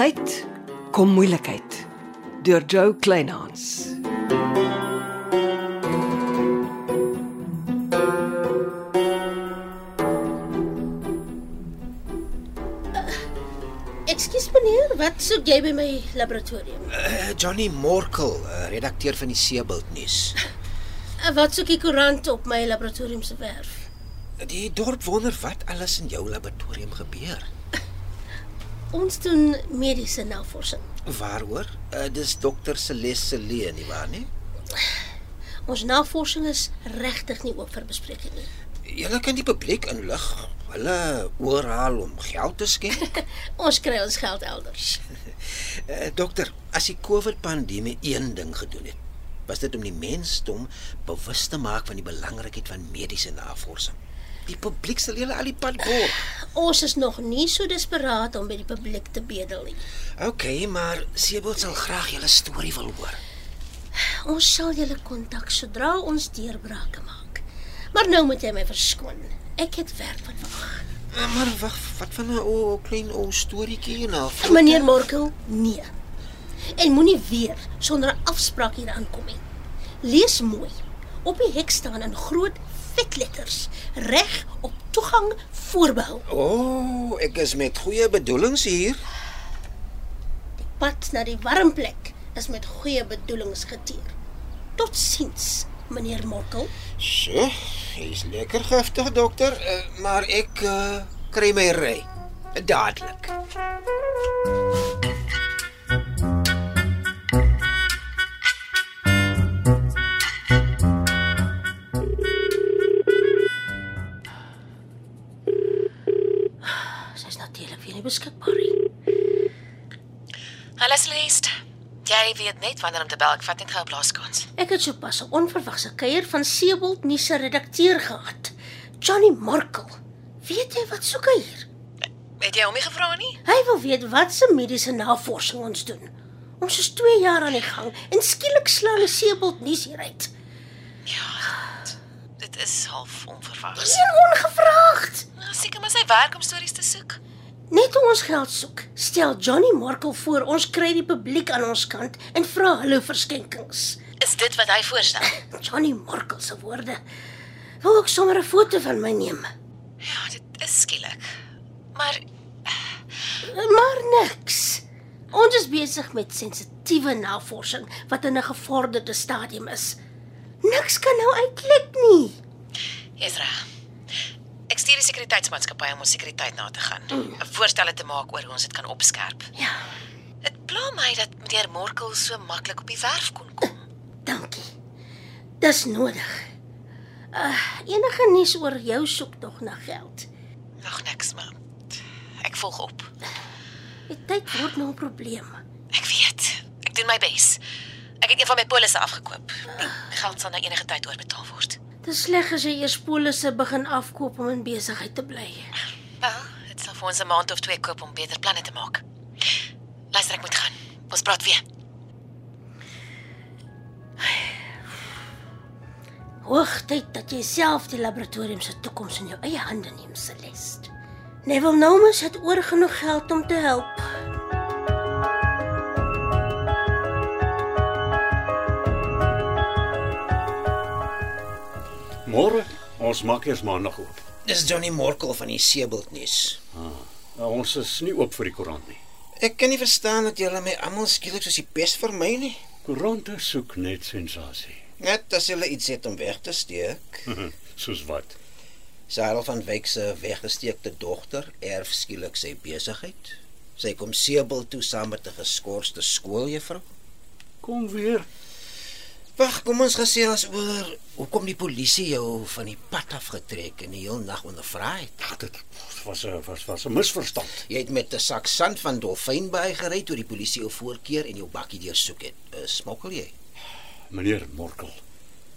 tyd kom moeilikheid deur Joe Kleinhans. Ekskuus meneer, wat soek jy by my laboratorium? Uh, Johnny Morkel, uh, redakteur van die Seebult nuus. Uh, wat soek die koerant op my laboratorium se werf? Die dorp wonder wat alles in jou laboratorium gebeur. Ons doen mediese navorsing. Waaroor? Uh, dis dokter Celeste Lee nie waar nie? Ons navorsing is regtig nie oop vir bespreking nie. Julle kan die publiek inlig. Hulle oorhaal om geld te skenk. Ons kry ons geld elders. Uh, dokter, as die COVID-pandemie een ding gedoen het, was dit om die mensdom bewus te maak van die belangrikheid van mediese navorsing. Die publiek sal julle al die pad borg. Ons is nog nie so desperaat om by die publiek te bedel nie. OK, maar Seebult sal graag julle storie wil hoor. Ons sal julle kontak sodra ons deurbrake maak. Maar nou moet jy my verskoon. Ek het werk van wag. Uh, maar wag, wat van 'n o klein o storieetjie nou? Meneer Morkel, nee. En moenie weer sonder 'n afspraak hier aankom nie. Lees mooi. Op die hek staan in groot vetletters: reg op toegang voorbehou. O, oh, ek is met goeie bedoelings hier. Die pad na die warm plek is met goeie bedoelings geteer. Totsiens, meneer Morkel. So, hy's lekker giftig, dokter, uh, maar ek uh, kry my ry. Dadelik. Jy weet net wanneer om te bel. Ek vat net gou 'n blaaskans. Ek het sopas 'n onverwagse kuier van Seebold nuus se redakteur gehad. Johnny Morkel. Weet jy wat soek hy hier? Het jy hom nie gevra nie? Hy wil weet wat se mediese navorsing ons doen. Ons is 2 jaar aan die gang en skielik slaan die Seebold nuus hier uit. Ja. Dit is half onverwags. Geen ongevraagd. Nou, Seker maar sy werk om stories te soek. Net toe ons geld soek, stel Johnny Morkel voor ons kry die publiek aan ons kant en vra hulle verskenkings. Is dit wat hy voorstel? Johnny Morkel se woorde. Wil ook sommer 'n foto van my neem. Ja, dit is skielik. Maar Maar niks. Ons is besig met sensitiewe navorsing wat in 'n gevorderde stadium is. Niks kan nou uitlek nie. Ezra. Ek stuur die sekuriteitsmaatskappy om ons sekuriteit na te gaan. 'n Voorstelle te maak oor hoe ons dit kan opskerp. Ja, Dit pla my dat meneer Morkel so maklik op die werf kon kom. dankie. Dis nodig. Uh, enige nuus oor jou soek tog na geld. Nog niks, maar ek volg op. Die tyd word nou 'n probleem. Ek weet. Ek doen my bes. Ek het een van my polisse afgekoop. Die geld sal nou enige tyd oorbetaal word. Dis sleg as jy eers polisse begin afkoop om in besigheid te bly. Wel, dit sal vir ons 'n maand of twee koop om beter planne te maak. Luister, ek moet gaan. Ons praat weer. Hoogtyd dat jy self die laboratorium se toekoms in jou eie hande neem, Celeste. Neville Nomus het oor genoeg geld om te help. Môre, ons maak eers maandag oop. Dis Johnny Morkel van die Seebult nuus. Nou, ons is nie oop vir die koerant nie. Ek kan nie verstaan dat julle my almal skielik soos die pes vermy nie. Koerante soek net sensasie. Net as julle iets het om weg te steek. Soos wat? Sarah van Wyk se weggesteekte dogter erf skielik sy besigheid. Sy kom Seebult toe saam met 'n geskorste skooljuffrou. Kom weer. Wag, kom ons gesels oor hoekom die polisie jou van die pad af getrek en die hele nag ondervra het. Ag, dit was 'n was was 'n misverstand. Jy het met 'n sak sand van Dolfynbaai gery toe die polisie jou voorkeer en jou bakkie deursoek het. Uh, smokkel jy? Meneer Morkel.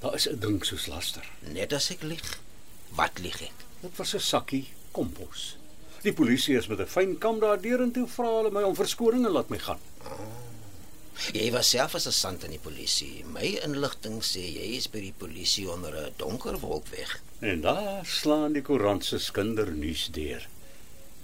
Daar is 'n ding soos laster. Net as ek lieg. Wat lieg ek? Dit was 'n sakkie kompos. Die polisie is met 'n fyn kam daardeur en toe vra hulle my om verskoning en laat my gaan. Jy was self as 'n sant in die polisie. My inligting sê jy is by die polisie onder 'n donker wolk weg. En daar slaan die koerant se skindernuus deur.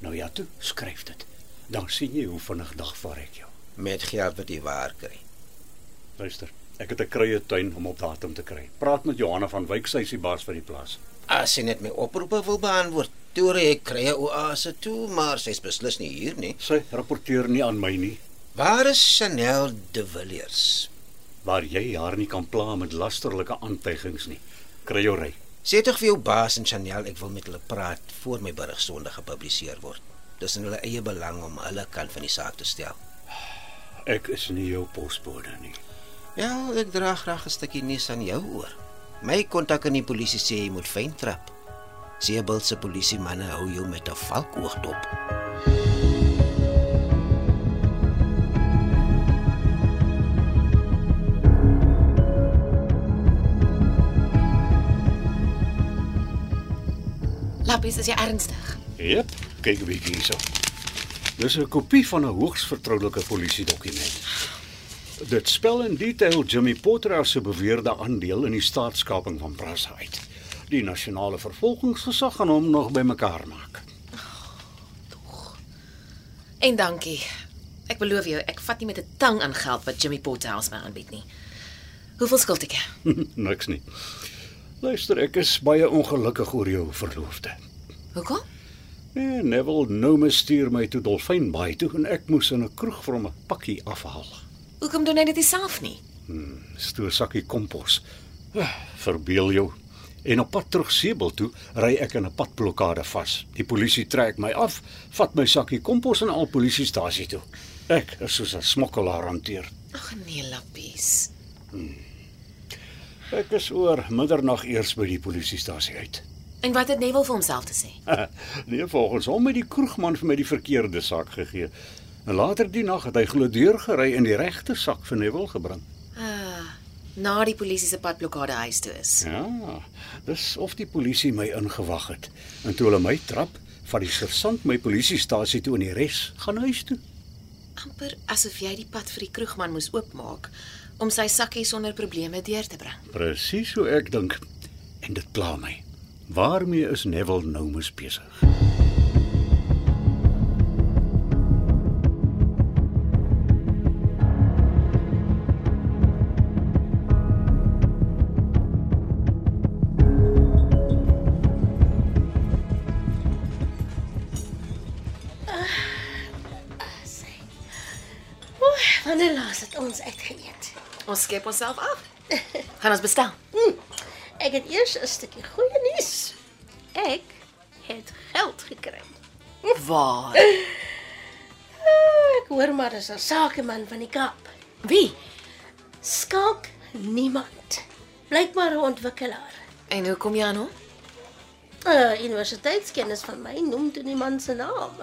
Nou ja, toe skryf dit. Dan sien jy hoe vinnig dagvaar ek jou. met geld wat jy waar kry. Luister, ek het 'n krye tuin om op datum te kry. Praat met Johanna van Wyk, sy is die baas vir die plaas. As sy net my oproepe wil beantwoord, toe ry ek kry 'n oase toe, maar sy's beslis nie hier nie. Sy rapporteer nie aan my nie. Waar is Chanel de Villiers? Waar jy haar nie kan pla met lasterlike aantuigings nie. Kry jou ry. Sê tog vir jou baas en Chanel ek wil met hulle praat voor my berig Sondag gepubliseer word. Dis in hulle eie belang om hulle kant van die saak te stel. Ek is nie jou posbode nie. Ja, ek dra graag 'n stukkie nuus aan jou oor. My kontak in die polisie sê jy moet fyn trap. Seebult se polisiemanne hou jou met 'n valkoog dop. Lappies, is jy ernstig? Jep, kyk 'n bietjie hierso. Dis 'n kopie van 'n hoogs vertroulike polisiedokument. Dit spel in detail Jimmy Potter se beweerde aandeel in die staatskaping van Brazza uit. Die nasionale vervolgingsgesag gaan hom nog bymekaar maak. En dankie. Ek beloof jou, ek vat nie met 'n tang aan geld wat Jimmy Porterhouse my aanbied nie. Hoeveel skuld ek? Niks nie. Luister, ek is baie ongelukkig oor jou verloofde. Hoekom? Nee, Neville Nome stuur my toe Dolfynbaai toe en ek moes in 'n kroeg vir hom 'n pakkie afhaal. Hoekom doen hy dit nie self nie? Stoor sakkie kompos. Ah, Verbeel jou. En op pad terug Sebel toe ry ek in 'n padblokkade vas. Die polisie trek my af, vat my sakkie kompos en al polisiestasie toe. Ek is soos 'n smokkelaar hanteer. Ag nee, Lappies. Ek is oor middernag eers by die polisiestasie uit. En wat het Neville vir homself te sê? nee, volgens hom het die kroegman vir my die verkeerde sak gegee. En later die nag het hy glo deurgery en die regte sak vir Neville gebring. Ah, na die polisie se padblokkade huis toe is. Ja, dis of die polisie my ingewag het. En toe hulle my trap, vat die sergeant my polisiestasie toe en die res gaan huis toe. amper asof jy die pad vir die kroegman moes oopmaak om sy sakkie sonder probleme deur te bring. Presies hoe ek dink. En dit pla my. Waarmee is Neville nou mos besig? Oeh, wanneer laas het ons uitgeëet? Ons skep onsself af. Gaan ons bestel. Ek het eers 'n stukkie goeie nuus. Ek het geld gekry. Waar? Ah, Ek hoor maar dis 'n sakeman van die Kaap. Wie? Skalk niemand. Blykbaar 'n ontwikkelaar. En hoe kom jy aan hom? 'n uh, Universiteitskennis van my noem toe die man se naam.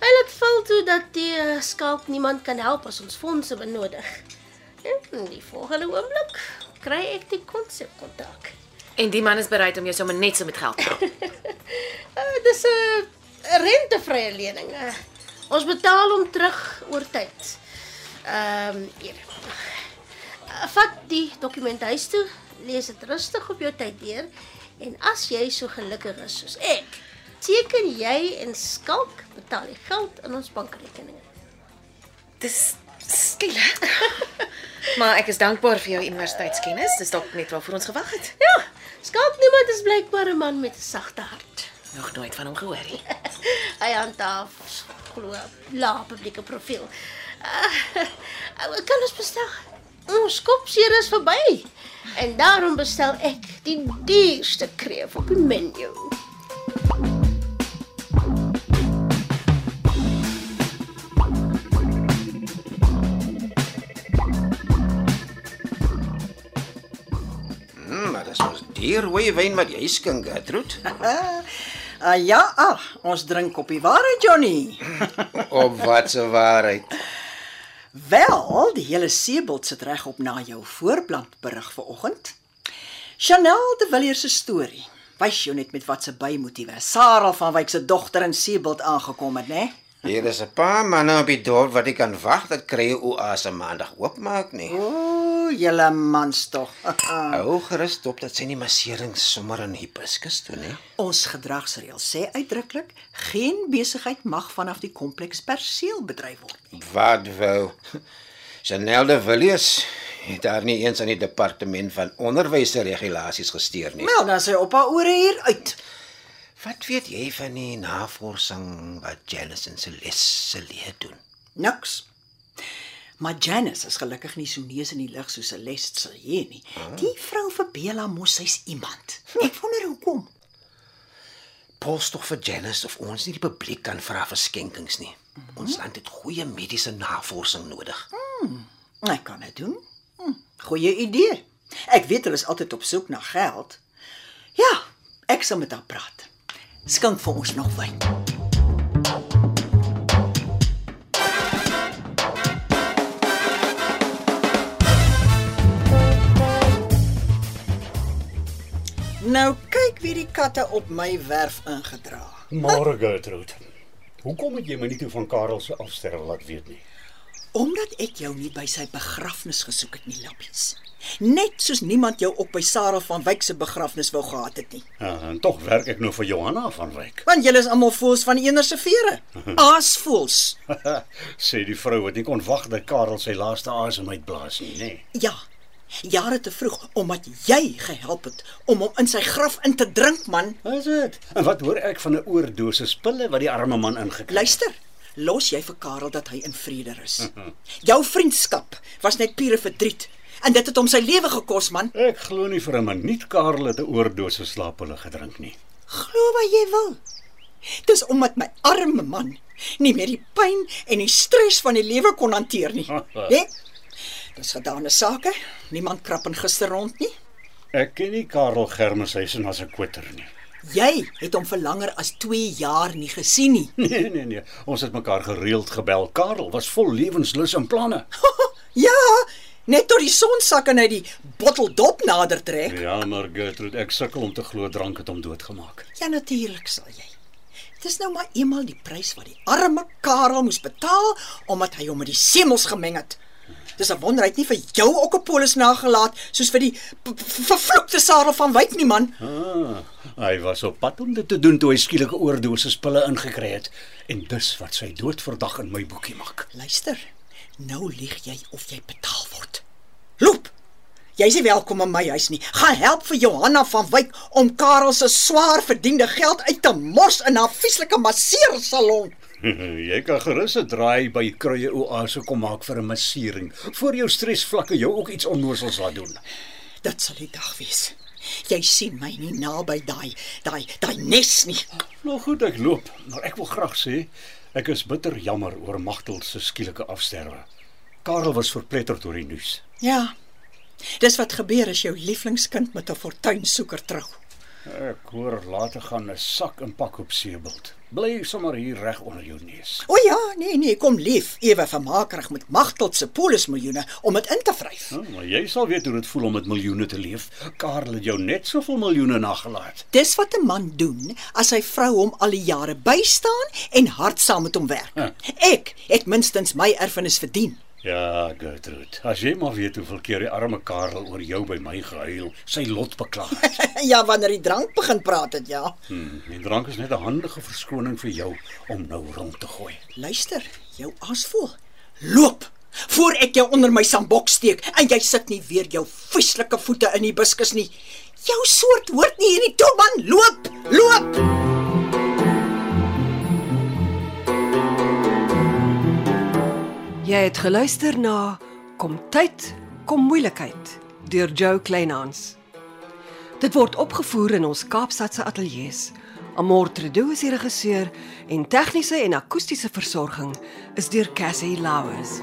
Hy laat val toe dat die uh, skalk niemand kan help as ons fondse benodig. En die volgende oomblik kry ek die konsepkontak. En die man is bereid om jou sommer net so met geld te help. Uh, dis 'n rentevrye lening. Uh, ons betaal hom terug oor tyd. Ehm um, hier. Uh, vat die dokument huis toe, lees dit rustig op jou tyd deur en as jy so gelukkig is soos ek, teken jy en skalk betaal die geld in ons bankrekeninge. Dis skielik. maar ek is dankbaar vir jou universiteitskennis. Dis dalk net waarvoor ons gewag het. Ja, skalk niemand is blykbaar 'n man met 'n sagte hart. Nog nooit van hom gehoor nie. Hy handhaaf glo lae publieke profiel. Uh, kan ons bestel? Ons kopseer is verby. En daarom bestel ek die duurste kreef op die menu. Duur hoe wyn wat jy skink, Gertrude. Ah ja, ah, ons drink op die waarheid Johnny. Op wat se waarheid? Wel, die hele Seebult sit reg op na jou voorplant berig vanoggend. Chanel de Villiers se storie. Wys jou net met wat se bymotiewe Sarah van Wyk se dogter in Seebult aangekom het, né? Hier is 'n paar manne op die dorp wat ek kan wag dat krye oase maandag oopmaak nie. O, julle mans tog. Hou gerus op dat sy nie massering sommer in hibiscus doen nie. Ons gedragsreël sê uitdruklik geen besigheid mag vanaf die kompleks perseel bedryf word nie. Wat wou Chanel de Villiers het daar nie eens aan die departement van onderwys se regulasies gesteer nie. Wel, dan sy op haar ore hier uit. Wat weet jy van die navorsing wat Janice en Celeste se leer doen? Niks. Maar Janice is gelukkig nie so neus in die lug soos Celeste sal hê nie. Die vrou verbeel haar mos sy's iemand. Ek wonder hoekom. Pos tog vir Janice of ons nie die publiek kan vra vir skenkings nie. Ons land het goeie mediese navorsing nodig. Ek kan dit doen. Hm, goeie idee. Ek weet hulle is altyd op soek na geld. Ja, ek sal met haar praat. Skink vir ons nog wyn. Nou kyk wie die katte op my werf ingedra. Maar Gertrude, hoekom het jy my nie toe van Karel se afsterwe laat weet nie? Omdat ek jou nie by sy begrafnis gesoek het nie, Lappies. Net soos niemand jou ook by Sarah van Wyk se begrafnis wou gehad het nie. Ja, en tog werk ek nou vir Johanna van Wyk. Want julle is almal voels van eener se vere. Aasvoels. Sê die vrou wat nie kon wag dat Karel sy laaste asem uitblaas nie, nê. Ja. Jare te vroeg omdat jy gehelp het om hom in sy graf in te drink, man. Is dit? En wat hoor ek van 'n oordosis pille wat die arme man ingekry het? Luister. Los jy vir Karel dat hy in vrede is. Jou vriendskap was net pure verdriet en dit het hom sy lewe gekos, man. Ek glo nie vir 'n minuut Karel het 'n oordosis slaappille gedrink nie. Glo wat jy wil. Dis omdat my arme man nie meer die pyn en die stres van die lewe kon hanteer nie. Hè? Dis gedane sake. Niemand krap en gister rond nie. Ek ken nie Karel Germeshuisen as 'n kwitter nie. Jy het hom vir langer as 2 jaar nie gesien nie. Nee, nee, nee. Ons het mekaar gereeld gebel. Karel was vol lewenslus en planne. ja, net tot die son sak en hy die bottel dop nader trek. Ja, maar Gertrude, ek sukkel om te glo drank het hom doodgemaak. Ja, natuurlik sal jy. Dis nou maar eenmal die prys wat die arme Karel moes betaal omdat hy hom met die semels gemeng het. Dis 'n wonder hy het nie vir jou ook 'n polis nagelaat soos vir die vervloekte Sarah van Wyk nie man. Ah, hy was op pad om dit te doen toe hy skielik 'n oordosis pille ingekry het en dis wat sy doodverdag in my boekie maak. Luister. Nou lieg jy of jy betaal word. Loop. Jy's nie welkom in my huis nie. Gaan help vir Johanna van Wyk om Karel se swaar verdiende geld uit te mors in haar vieslike masseersalon. jy kan gerus 'n draai by Kruie Oase kom maak vir 'n massering. Voor jou stresvlakke jou ook iets onnoosels laat doen. Dit sal die dag wees. Jy sien my nie naby daai daai daai nes nie. Nou goed, ek loop, maar ek wil graag sê ek is bitter jammer oor Magtel se skielike afsterwe. Karel was verpletterd deur die nuus. Ja. Dis wat gebeur as jou lieflingskind met 'n fortuinsoeker trou. Ek hoor later gaan 'n sak inpak op Seebult. Bly sommer hier reg onder jou neus. O ja, nee nee, kom lief, ewe vermakerig met Magteld se polismiljoene om dit in te vryf. Nou, maar jy sal weet hoe dit voel om met miljoene te leef. Karel het jou net soveel miljoene nagelaat. Dis wat 'n man doen as sy vrou hom al die jare bystaan en hard saam met hom werk. Huh. Ek het minstens my erfenis verdien. Ja, Gertrude. As jy maar weet hoeveel keer die arme Karel oor jou by my gehuil, sy lot bekla. het. ja, wanneer die drank begin praat het, ja. Hmm, die drank is net 'n handige verskoning vir jou om nou rond te gooi. Luister, jou asvol. Loop voor ek jou onder my sambok steek en jy sit nie weer jou vieslike voete in die biskus nie. Jou soort hoort nie hierdie toe man. Loop, loop. Jy het geluister na Kom tyd, kom moeilikheid deur Jo Kleinhans. Dit word opgevoer in ons Kaapstadse ateljee se. Amor Tredo is die regisseur en tegniese en akoestiese versorging is deur Cassie Louws.